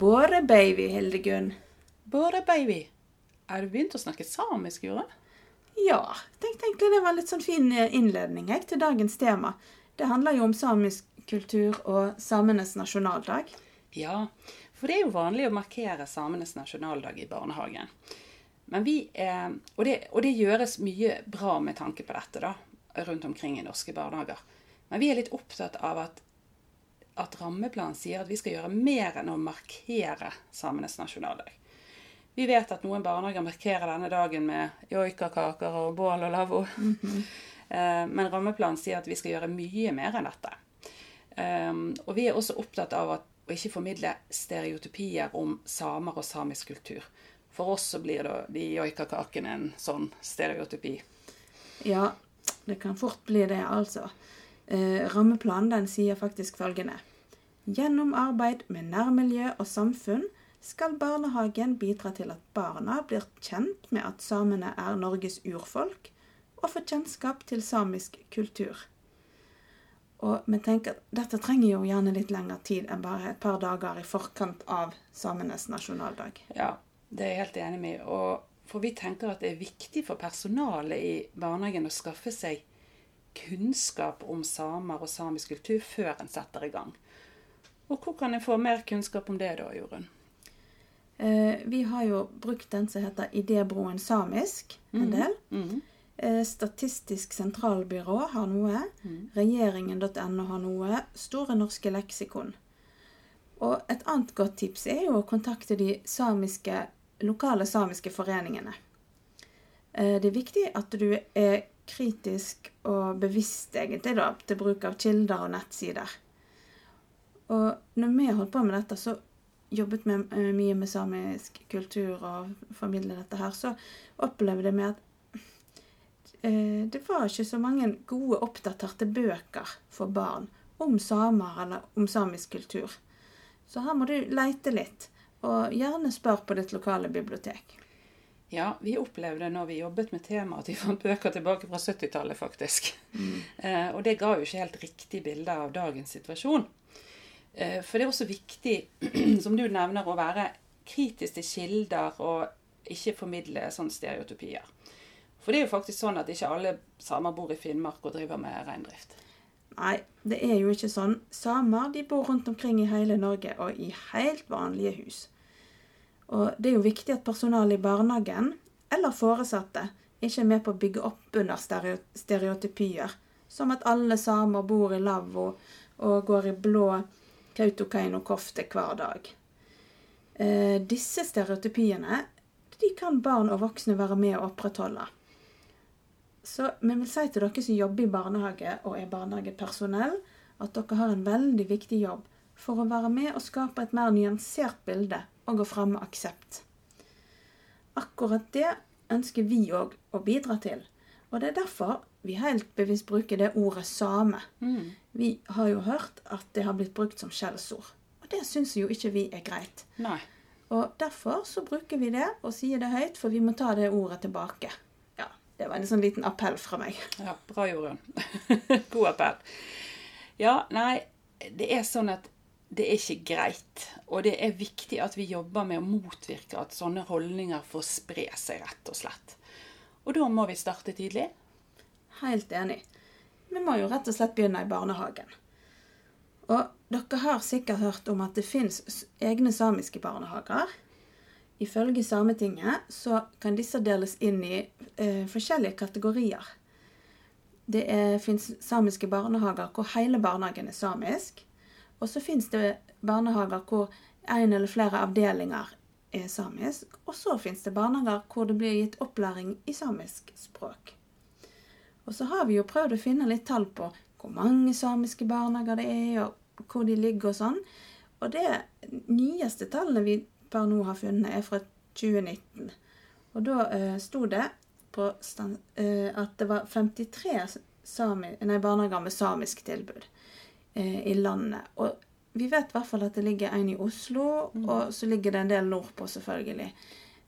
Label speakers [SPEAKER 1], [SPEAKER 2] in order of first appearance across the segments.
[SPEAKER 1] Båre baby, Hildegunn.
[SPEAKER 2] Båre baby, er du begynt å snakke samisk, Jorunn?
[SPEAKER 1] Ja, tenkte egentlig det var en litt sånn fin eh, innledning jeg, til dagens tema. Det handler jo om samisk kultur og samenes nasjonaldag.
[SPEAKER 2] Ja, for det er jo vanlig å markere samenes nasjonaldag i barnehagen. Men vi, eh, og, det, og det gjøres mye bra med tanke på dette da, rundt omkring i norske barnehager. Men vi er litt opptatt av at, at rammeplanen sier at vi skal gjøre mer enn å markere samenes nasjonaldag. Vi vet at noen barnehager markerer denne dagen med joikakaker og bål og lavvo. Eh, Men rammeplanen sier at vi skal gjøre mye mer enn dette. Um, og vi er også opptatt av å ikke formidle stereotypier om samer og samisk kultur. For oss så blir da de joikakakene en sånn stereotypi.
[SPEAKER 1] Ja, det kan fort bli det, altså. Eh, rammeplanen den sier faktisk følgende. Gjennom arbeid med nærmiljø og samfunn skal barnehagen bidra til at barna blir kjent med at samene er Norges urfolk, og får kjennskap til samisk kultur. Og vi tenker at dette trenger jo gjerne litt lengre tid enn bare et par dager i forkant av samenes nasjonaldag.
[SPEAKER 2] Ja, det er jeg helt enig med. Og for vi tenker at det er viktig for personalet i barnehagen å skaffe seg kunnskap om samer og samisk kultur før en setter i gang. Og hvor kan jeg få mer kunnskap om det da, Jorunn?
[SPEAKER 1] Eh, vi har jo brukt den som heter Idébroen samisk en del.
[SPEAKER 2] Mm.
[SPEAKER 1] Eh, Statistisk sentralbyrå har noe. Regjeringen.no har noe. Store norske leksikon. Og et annet godt tips er jo å kontakte de samiske, lokale samiske foreningene. Eh, Det er viktig at du er kritisk og bevisst egentlig da, til bruk av kilder og nettsider. Og når vi holdt på med dette, så jobbet vi eh, mye med samisk kultur og formidle dette her, så opplevde vi at eh, det var ikke så mange gode oppdaterte bøker for barn om samer eller om samisk kultur. Så her må du leite litt, og gjerne spør på ditt lokale bibliotek.
[SPEAKER 2] Ja, vi opplevde når vi jobbet med temaet at vi fant bøker tilbake fra 70-tallet, faktisk. Eh, og det ga jo ikke helt riktig bilde av dagens situasjon. Eh, for det er også viktig, som du nevner, å være kritisk til kilder og ikke formidle sånne stereotypier. For det er jo faktisk sånn at ikke alle samer bor i Finnmark og driver med reindrift.
[SPEAKER 1] Nei, det er jo ikke sånn. Samer de bor rundt omkring i hele Norge, og i helt vanlige hus. Og det er jo viktig at personalet i barnehagen, eller foresatte, ikke er med på å bygge opp under stereo- stereotypier, som at alle samer bor i lavvo og går i blå Kautokeino-kofte hver dag. Eh, disse stereotypiene de kan barn og voksne være med å opprettholde. Så vi vil si til dere som jobber i barnehage og er barnehagepersonell, at dere har en veldig viktig jobb for å være med og skape et mer nyansert bilde og gå fram med aksept. Akkurat det ønsker vi òg å bidra til, og det er derfor vi helt bevisst bruker det ordet same. Vi har jo hørt at det har blitt brukt som skjellsord, og det syns jo ikke vi er greit.
[SPEAKER 2] Nei.
[SPEAKER 1] Og derfor så bruker vi det og sier det høyt, for vi må ta det ordet tilbake. Ja, det var en sånn liten appell fra meg.
[SPEAKER 2] Ja, bra, Jorunn. God appell. Ja, nei, det er sånn at det er ikke greit. Og det er viktig at vi jobber med å motvirke at sånne holdninger får spre seg, rett og slett. Og da må vi starte tidlig.
[SPEAKER 1] Helt enig. Vi må jo rett og slett begynne i barnehagen. Og dere har sikkert hørt om at det fins egne samiske barnehager. Ifølge Sametinget så kan disse deles inn i eh, forskjellige kategorier. Det fins samiske barnehager hvor hele barnehagen er samisk. Og så fins det barnehager hvor en eller flere avdelinger er samisk. Og så fins det barnehager hvor det blir gitt opplæring i samisk språk. Og så har vi jo prøvd å finne litt tall på hvor mange samiske barnehager det er, og hvor de ligger og sånn. Og det nyeste tallene vi per nå har funnet, er fra 2019. Og da eh, sto det stand, eh, at det var 53 sami, nei, barnehager med samisk tilbud eh, i landet. Og vi vet i hvert fall at det ligger en i Oslo, og så ligger det en del nordpå, selvfølgelig.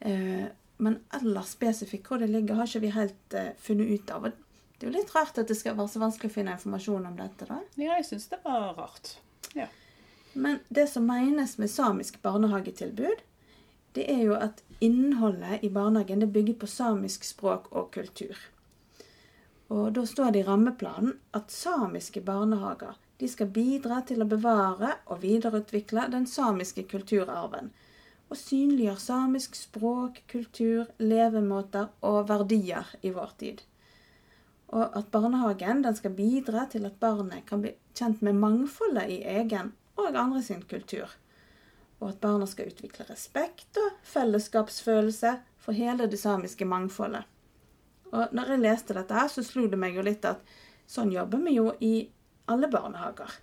[SPEAKER 1] Eh, men ellers spesifikt hvor det ligger, har ikke vi helt eh, funnet ut av. Det er jo litt rart at det skal være så vanskelig å finne informasjon om dette, da.
[SPEAKER 2] Ja, jeg syns det var rart. Ja.
[SPEAKER 1] Men det som menes med samisk barnehagetilbud, det er jo at innholdet i barnehagen det bygger på samisk språk og kultur. Og Da står det i rammeplanen at samiske barnehager de skal bidra til å bevare og videreutvikle den samiske kulturarven. Og synliggjør samisk språk, kultur, levemåter og verdier i vår tid. Og at barnehagen skal bidra til at barnet kan bli kjent med mangfoldet i egen og andre sin kultur. Og at barna skal utvikle respekt og fellesskapsfølelse for hele det samiske mangfoldet. Og når jeg leste dette, så slo det meg jo litt at sånn jobber vi jo i alle barnehager.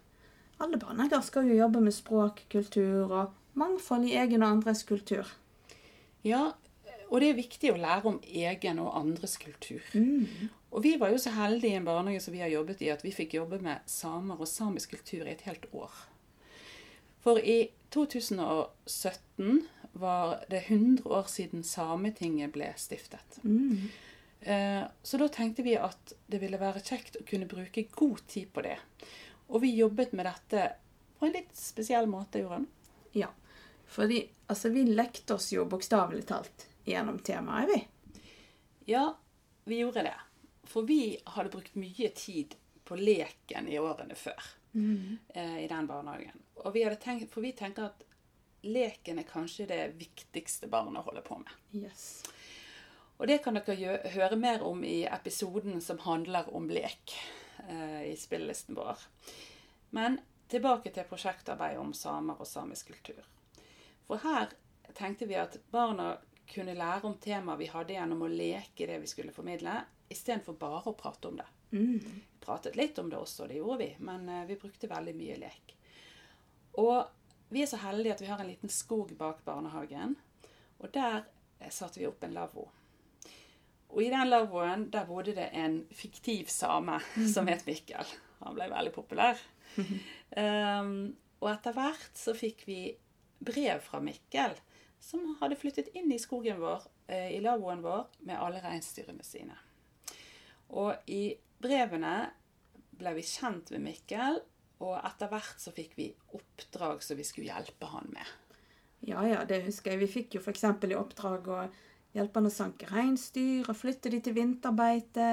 [SPEAKER 1] Alle barnehager skal jo jobbe med språk, kultur og mangfold i egen og andres kultur.
[SPEAKER 2] Ja, og det er viktig å lære om egen og andres kultur.
[SPEAKER 1] Mm.
[SPEAKER 2] Og vi var jo så heldige i en barnehage som vi har jobbet i, at vi fikk jobbe med samer og samisk kultur i et helt år. For i 2017 var det 100 år siden Sametinget ble stiftet.
[SPEAKER 1] Mm.
[SPEAKER 2] Eh, Så da tenkte vi at det ville være kjekt å kunne bruke god tid på det. Og vi jobbet med dette på en litt spesiell måte, Jorunn.
[SPEAKER 1] Ja. Fordi altså, vi lekte oss jo bokstavelig talt gjennom temaet, vi.
[SPEAKER 2] Ja, vi gjorde det. For vi hadde brukt mye tid på leken i årene før eh, i den barnehagen. Og vi hadde tenkt, for vi tenker at leken er kanskje det viktigste barna holder på med.
[SPEAKER 1] Yes.
[SPEAKER 2] Og det kan dere høre mer om i episoden som handler om lek eh, i spillelisten vår. Men tilbake til prosjektarbeidet om samer og samisk kultur. For her tenkte vi at barna kunne lære om temaet vi hadde gjennom å leke det vi skulle formidle, istedenfor bare å prate om det.
[SPEAKER 1] Mm.
[SPEAKER 2] Vi pratet litt om det også, det gjorde vi, men eh, vi brukte veldig mye lek. Og vi er så heldige at vi har en liten skog bak barnehagen, og der eh, satte vi opp en lavvo. Og i den lavvoen der bodde det en fiktiv same som het Mikkel. Han ble veldig populær. Um, og etter hvert så fikk vi brev fra Mikkel, som hadde flyttet inn i skogen vår, eh, i lavvoen vår, med alle reinsdyrene sine. Og i brevene ble vi kjent med Mikkel, og etter hvert så fikk vi oppdrag som vi skulle hjelpe han med.
[SPEAKER 1] Ja, ja, det husker jeg. Vi fikk jo f.eks. i oppdrag å hjelpe han å sanke reinsdyr og flytte de til vinterbeite.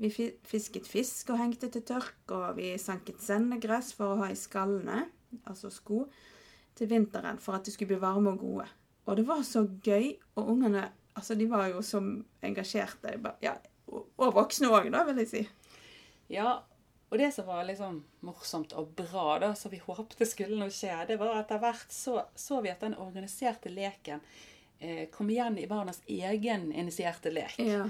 [SPEAKER 1] Vi fisket fisk og hengte til tørk, og vi sanket sendegress for å ha i skallene, altså sko, til vinteren for at de skulle bli varme og gode. Og det var så gøy, og ungene altså de var jo så engasjerte. Ja, og voksne òg, da, vil jeg si.
[SPEAKER 2] Ja, og det som var liksom morsomt og bra, da, som vi håpte skulle noe skje, det var at etter hvert så, så vi at den organiserte leken eh, kom igjen i barnas egen initierte lek.
[SPEAKER 1] Ja.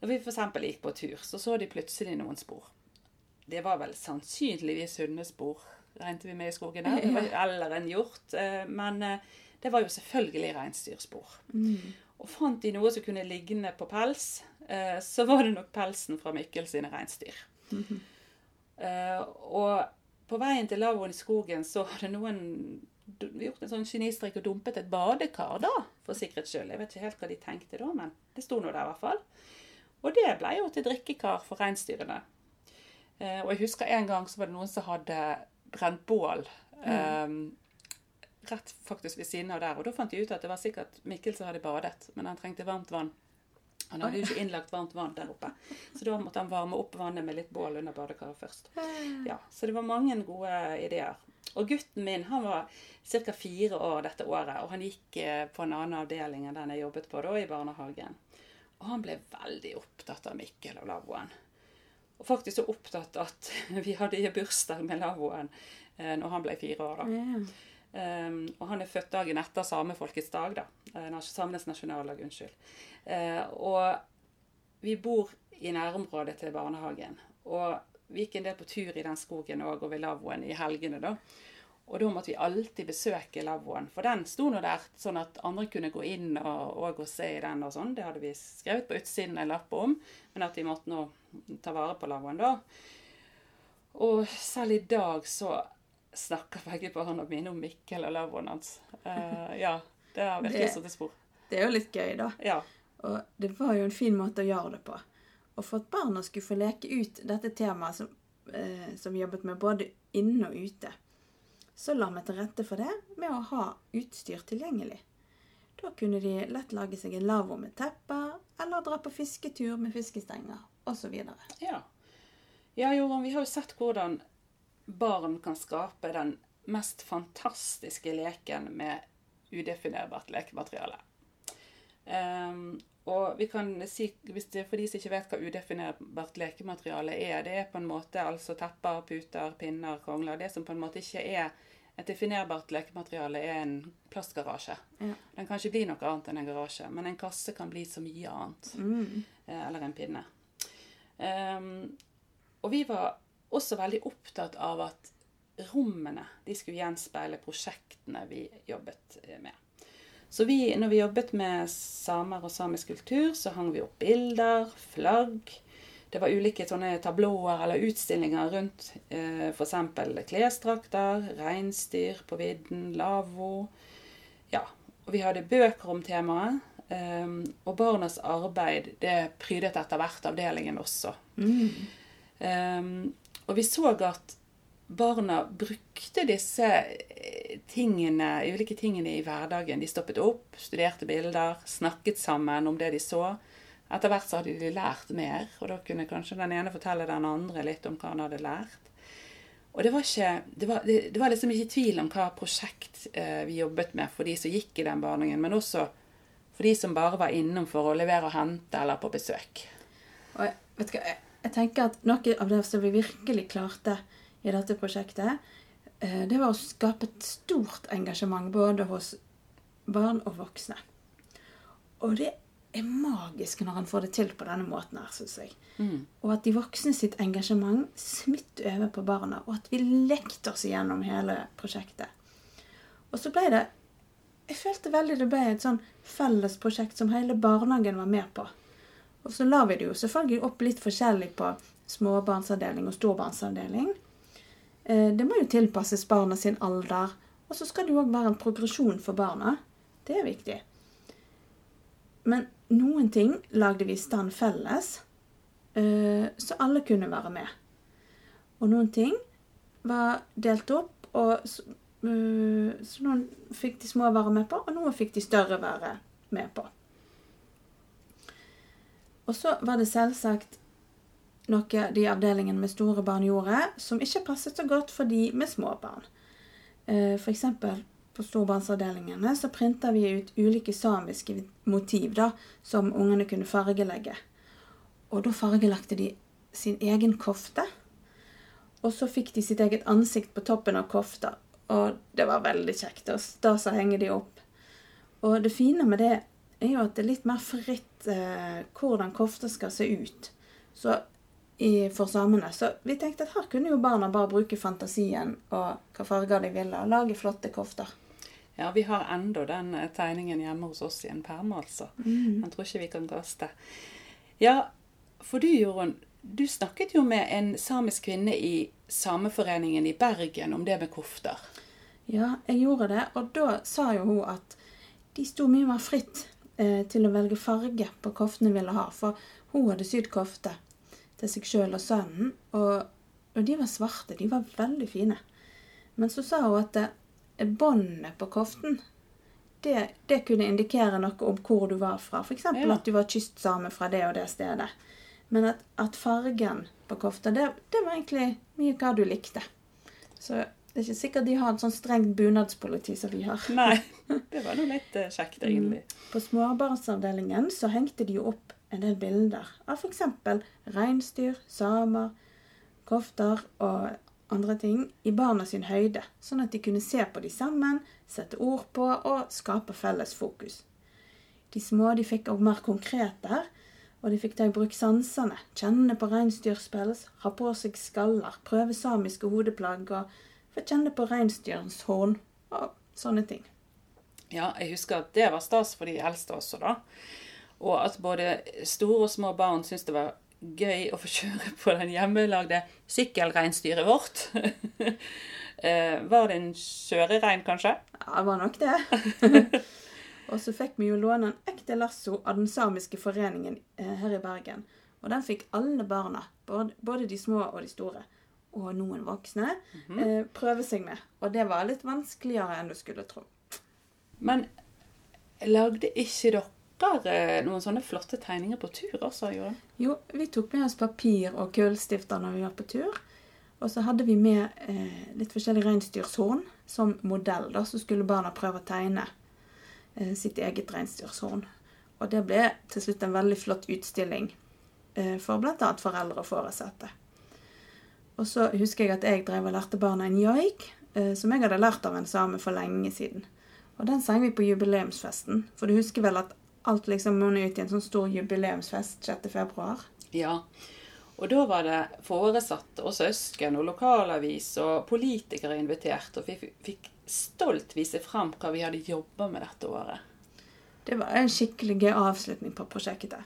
[SPEAKER 2] Når vi f.eks. gikk på tur, så så de plutselig noen spor. Det var vel sannsynligvis hundespor, regnet vi med i skogen der, ja. eller en hjort. eh, Men eh, det var jo selvfølgelig reinsdyrspor. Og fant de noe som kunne ligne på pels, eh, så var det nok pelsen fra Mikkel sine reinsdyr. Eh, Og på veien til lavvoen i skogen så hadde noen gjort en sånn genistrek og dumpet et badekar, da, for sikkerhets skyld. Jeg vet ikke helt hva de tenkte da, men det sto nå der i hvert fall. Og det ble jo til drikkekar for reinsdyrene. Eh, Og jeg husker en gang så var det noen som hadde brent bål eh, rett faktisk ved siden av der. Og da fant de ut at det var sikkert Mikkel som hadde badet, men han trengte varmt vann. Han hadde jo ikke innlagt varmt vann der oppe, så da måtte han varme opp vannet med litt bål under badekaret først. Ja, Så det var mange gode ideer. Og gutten min han var ca. fire år dette året, og han gikk eh, på en annen avdeling enn den jeg jobbet på da, i barnehagen. Og han ble veldig opptatt av Mikkel og lavvoen. Og faktisk så opptatt at vi hadde bursdag med lavvoen eh, når han ble fire år. da.
[SPEAKER 1] Yeah.
[SPEAKER 2] Um, og han er født dagen etter samefolkets dag, da. Eh, Samenes nasjonaldag, unnskyld. Uh, og vi bor i nærområdet til barnehagen. Og vi gikk en del på tur i den skogen òg, og ved lavvoen i helgene, da. Og da måtte vi alltid besøke lavvoen, for den sto nå der sånn at andre kunne gå inn og, og, og se i den og sånn. Det hadde vi skrevet på utsiden en lapp om, men at vi måtte nå ta vare på lavvoen da. Og selv i dag så snakker begge barna mine om Mikkel og lavvoen hans. Uh, ja, det har virkelig satt spor.
[SPEAKER 1] Det er jo litt gøy, da.
[SPEAKER 2] Ja.
[SPEAKER 1] Og det var jo en fin måte å gjøre det på. Og for at barna skulle få leke ut dette temaet som, eh, som jobbet med både inne og ute, så la vi til rette for det med å ha utstyr tilgjengelig. Da kunne de lett lage seg en lavvo med tepper, eller dra på fisketur med fiskestenger, osv.
[SPEAKER 2] Ja. ja, Jorunn, vi har jo sett hvordan barn kan skape den mest fantastiske leken med udefinerbart lekemateriale. Um, og vi kan si, hvis det, For de som ikke vet hva udefinerbart lekemateriale er, det er på en måte altså tepper, puter, pinner, kongler. Det som på en måte ikke er et definerbart lekemateriale, er en plastgarasje.
[SPEAKER 1] Ja.
[SPEAKER 2] Den kan ikke bli noe annet enn en garasje, men en kasse kan bli så mye annet.
[SPEAKER 1] Mm.
[SPEAKER 2] Eh, eller en pinne. Um, og vi var også veldig opptatt av at rommene de skulle gjenspeile prosjektene vi jobbet med. Så vi, når vi jobbet med samer og samisk kultur, så hang vi opp bilder, flagg. Det var ulike sånne tablåer eller utstillinger rundt eh, f.eks. klesdrakter, reinsdyr på vidden, lavvo. Ja, og vi hadde bøker om temaet. Um, og barnas arbeid det prydet etter hvert avdelingen også.
[SPEAKER 1] Mm.
[SPEAKER 2] Um, og vi så at barna brukte disse tingene, ulike tingene i hverdagen. De stoppet opp, studerte bilder, snakket sammen om det de så. Etter hvert så hadde de lært mer, og da kunne kanskje den ene fortelle den andre litt om hva han hadde lært. Og det var, ikke, det var, det, det var liksom ikke tvil om hva prosjekt eh, vi jobbet med for de som gikk i den barnehagen, men også for de som bare var innom for å levere og hente eller på besøk.
[SPEAKER 1] Og jeg, vet du hva, jeg, jeg tenker at noe av det som vi virkelig klarte i dette prosjektet, det var å skape et stort engasjement både hos barn og voksne. Og det er magisk når han får det til på denne måten her, syns jeg.
[SPEAKER 2] Mm.
[SPEAKER 1] Og at de voksne sitt engasjement smitter over på barna, og at vi lekte oss igjennom hele prosjektet. Og så ble det Jeg følte veldig det ble et sånn felles prosjekt som hele barnehagen var med på. Og så la vi det jo selvfølgelig opp litt forskjellig på småbarnsavdeling og storbarnsavdeling. Eh, Det må jo tilpasses barna sin alder. Og så skal det jo òg være en progresjon for barna. Det er viktig. Men noen ting lagde vi i stand felles, eh, så alle kunne være med. Og noen ting var delt opp, og s- eh, så noen fikk de små være med på, og noen fikk de større være med på. Og så var det selvsagt noe de avdelingene med store barn gjorde, som ikke passet så godt for de med små barn. F.eks. For eksempel på storbarnsavdelingene så printa vi ut ulike samiske motiv da, som ungene kunne fargelegge. Og da fargelagte de sin egen kofte. Og så fikk de sitt eget ansikt på toppen av kofta. Og det var veldig kjekt. Og da så henger de opp. Og det fine med det er jo at det er litt mer fritt eh, hvordan kofta skal se ut. Så i, for samene. Så vi tenkte at her kunne jo barna bare bruke fantasien og hva farger de ville, og lage flotte kofter.
[SPEAKER 2] Ja, vi har ennå den eh, tegningen hjemme hos oss i en perm, altså. jeg tror ikke vi kan kaste. Ja, for du, Jorunn, du snakket jo med en samisk kvinne i Sameforeningen i Bergen om det med kofter.
[SPEAKER 1] Ja, jeg gjorde det, og da sa jo hun at de sto mye mer fritt eh, til å velge farge på koftene de ville ha. For hun hadde sydd kofte til seg sjøl og sønnen, og, og de var svarte. De var veldig fine. Men så sa hun at båndet på koften det, det kunne indikere noe om hvor du var fra. F.eks.
[SPEAKER 2] Ja.
[SPEAKER 1] at du var kystsame fra det og det stedet. Men at, at fargen på kofta, det, det var egentlig mye hva du likte. Så det er ikke sikkert de har et sånn strengt bunadspoliti som vi har.
[SPEAKER 2] Nei, det var nå litt eh, kjekt, egentlig.
[SPEAKER 1] På småbarnsavdelingen så hengte de jo opp en del bilder av f.eks. reinsdyr, samer, kofter og andre ting i barna sin høyde, sånn at de kunne se på de sammen, sette ord på og skape felles fokus. De små de fikk også mer konkret der, og de fikk ta i bruk sansene, kjenne på reinsdyrspels, ha på seg skaller, prøve samiske hodeplagg og få kjenne på reinsdyrens horn og sånne ting.
[SPEAKER 2] Ja, jeg husker at det var stas for de eldste også, da. Og at både store og små barn syntes det var gøy å få kjøre på den hjemmelagde sykkelreinsdyret vårt. Eh, var det en kjørerein, kanskje?
[SPEAKER 1] Ja, det var nok det. og så fikk vi jo låne en ekte lasso av den samiske foreningen eh, her i Bergen. Og den fikk alle barna, både, de små og de store. og noen voksne eh, prøve seg med. Og det var litt vanskeligere enn du skulle tro.
[SPEAKER 2] Men lagde ikke dere eh, noen sånne flotte tegninger på tur også, Jorunn?
[SPEAKER 1] Jo, vi tok med oss papir og kullstifter når vi var på tur. Og så hadde vi med eh, litt forskjellige reinsdyrshorn som modell. da, Så skulle barna prøve å tegne eh, sitt eget reinsdyrshorn. Og det ble til slutt en veldig flott utstilling eh, for bl.a. foreldre og foresatte. Og så husker jeg at jeg drev og lærte barna en joik, eh, som jeg hadde lært av en same for lenge siden. Og den sang vi på jubileumsfesten. For du husker vel at alt liksom munner ut i en sånn stor jubileumsfest 6. februar?
[SPEAKER 2] Ja. Og da var det foresatte og søsken og lokalavis og politikere invitert, og vi fikk stolt vise fram hva vi hadde jobba med dette året.
[SPEAKER 1] Det var en skikkelig gøy avslutning på prosjektet.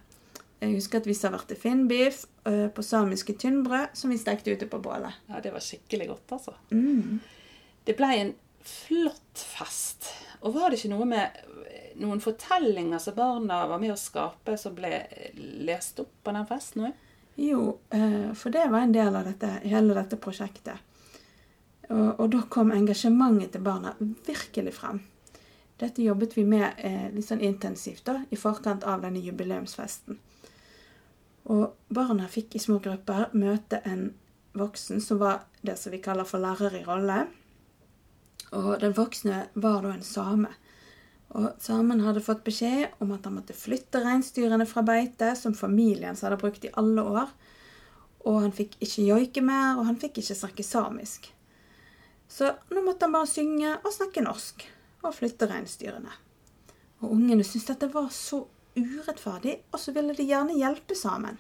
[SPEAKER 1] Jeg husker at vi serverte finnbiff eh, på samiske tynnbrød som vi stekte ute på bålet.
[SPEAKER 2] Ja, det var skikkelig godt, altså.
[SPEAKER 1] Mm.
[SPEAKER 2] Det ble en flott fest. Og var det ikke noe med noen fortellinger som barna var med å skape, som ble lest opp på den festen òg?
[SPEAKER 1] Jo, eh, for det var en del av dette, hele dette prosjektet. Og, og da kom engasjementet til barna virkelig frem. Dette jobbet vi med eh, litt sånn intensivt da, i forkant av denne jubileumsfesten. Og barna fikk i små grupper møte en voksen som var det som vi kaller for lærer i rolle. Og den voksne var da en same. Og samen hadde fått beskjed om at han måtte flytte reinsdyrene fra beite, som familien hans hadde brukt i alle år. Og han fikk ikke joike mer, og han fikk ikke snakke samisk. Så nå måtte han bare synge og snakke norsk, og flytte reinsdyrene. Og ungene syntes dette var så urettferdig, og så ville de gjerne hjelpe sammen.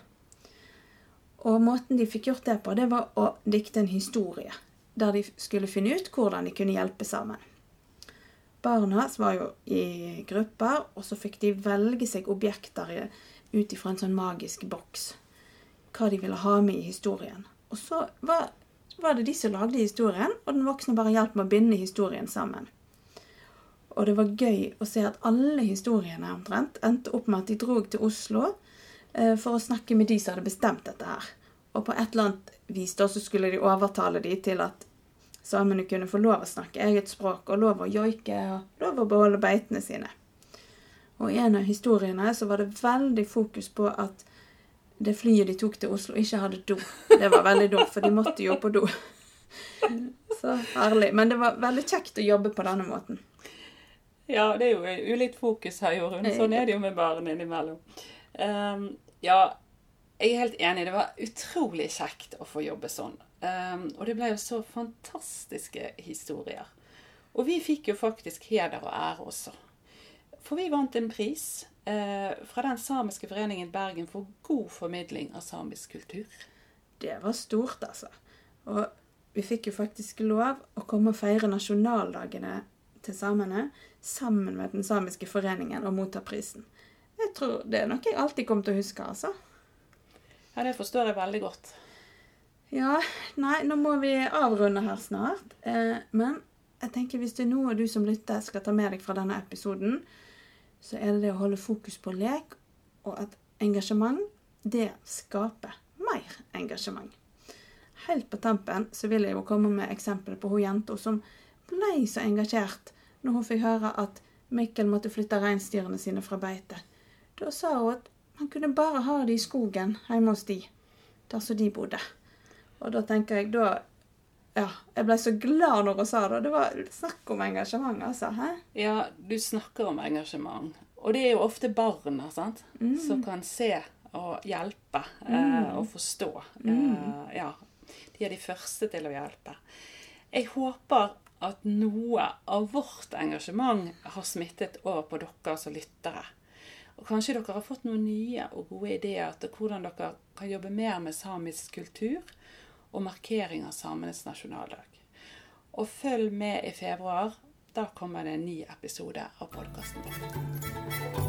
[SPEAKER 1] Og måten de fikk gjort det på, det var å dikte en historie, der de skulle finne ut hvordan de kunne hjelpe sammen. Barna var jo i grupper, og så fikk de velge seg objekter ut ifra en sånn magisk boks. Hva de ville ha med i historien. Og så var, var det de som lagde historien, og den voksne bare hjalp med å binde historien sammen. Og det var gøy å se at alle historiene omtrent endte opp med at de dro til Oslo eh, for å snakke med de som hadde bestemt dette her. Og på et eller annet vis da så skulle de overtale de til at samene kunne få lov å snakke eget språk og lov å joike og lov å beholde beitene sine. Og i en av historiene så var det veldig fokus på at det flyet de tok til Oslo, ikke hadde do. Det var veldig dumt, for de måtte jo på do. Så herlig. Men det var veldig kjekt å jobbe på denne måten.
[SPEAKER 2] Ja, det er jo ulikt fokus her, Jorunn. Sånn er det jo med barn innimellom. Um, ja, jeg er helt enig. Det var utrolig kjekt å få jobbe sånn. Um, og det ble jo så fantastiske historier. Og vi fikk jo faktisk heder og ære også. For vi vant en pris eh, fra den samiske foreningen Bergen for god formidling av samisk kultur.
[SPEAKER 1] Det var stort, altså. Og vi fikk jo faktisk lov å komme og feire nasjonaldagene til samene sammen med den samiske foreningen og motta prisen. Jeg tror Det er noe jeg alltid kommer til å huske, altså.
[SPEAKER 2] Ja, det forstår jeg veldig godt.
[SPEAKER 1] Ja, nei, nå må vi avrunde her snart. Eh, men jeg tenker hvis det er noe du som lytter skal ta med deg fra denne episoden, så er det det å holde fokus på lek, og at engasjement, det skaper mer engasjement. Helt på tampen så vil jeg jo komme med eksempler på hun jenta som ble så engasjert når hun fikk høre at Mikkel måtte flytte reinsdyrene sine fra beite. Da sa hun at han kunne bare ha det i skogen hjemme hos de, der som de bodde. Og da tenker jeg da Ja, jeg ble så glad når hun sa det. Det var snakk om engasjement, altså. Hæ?
[SPEAKER 2] Ja, du snakker om engasjement. Og det er jo ofte barna sant? Mm. som kan se og hjelpe eh, mm. og forstå. Mm. Eh, ja, de er de første til å hjelpe. Jeg håper at noe av vårt engasjement har smittet over på dere som lyttere. Og kanskje dere har fått noen nye og gode ideer til hvordan dere kan jobbe mer med samisk kultur og markering av samenes nasjonaldag. Og følg med i februar. Da kommer det en ny episode av podkasten vår.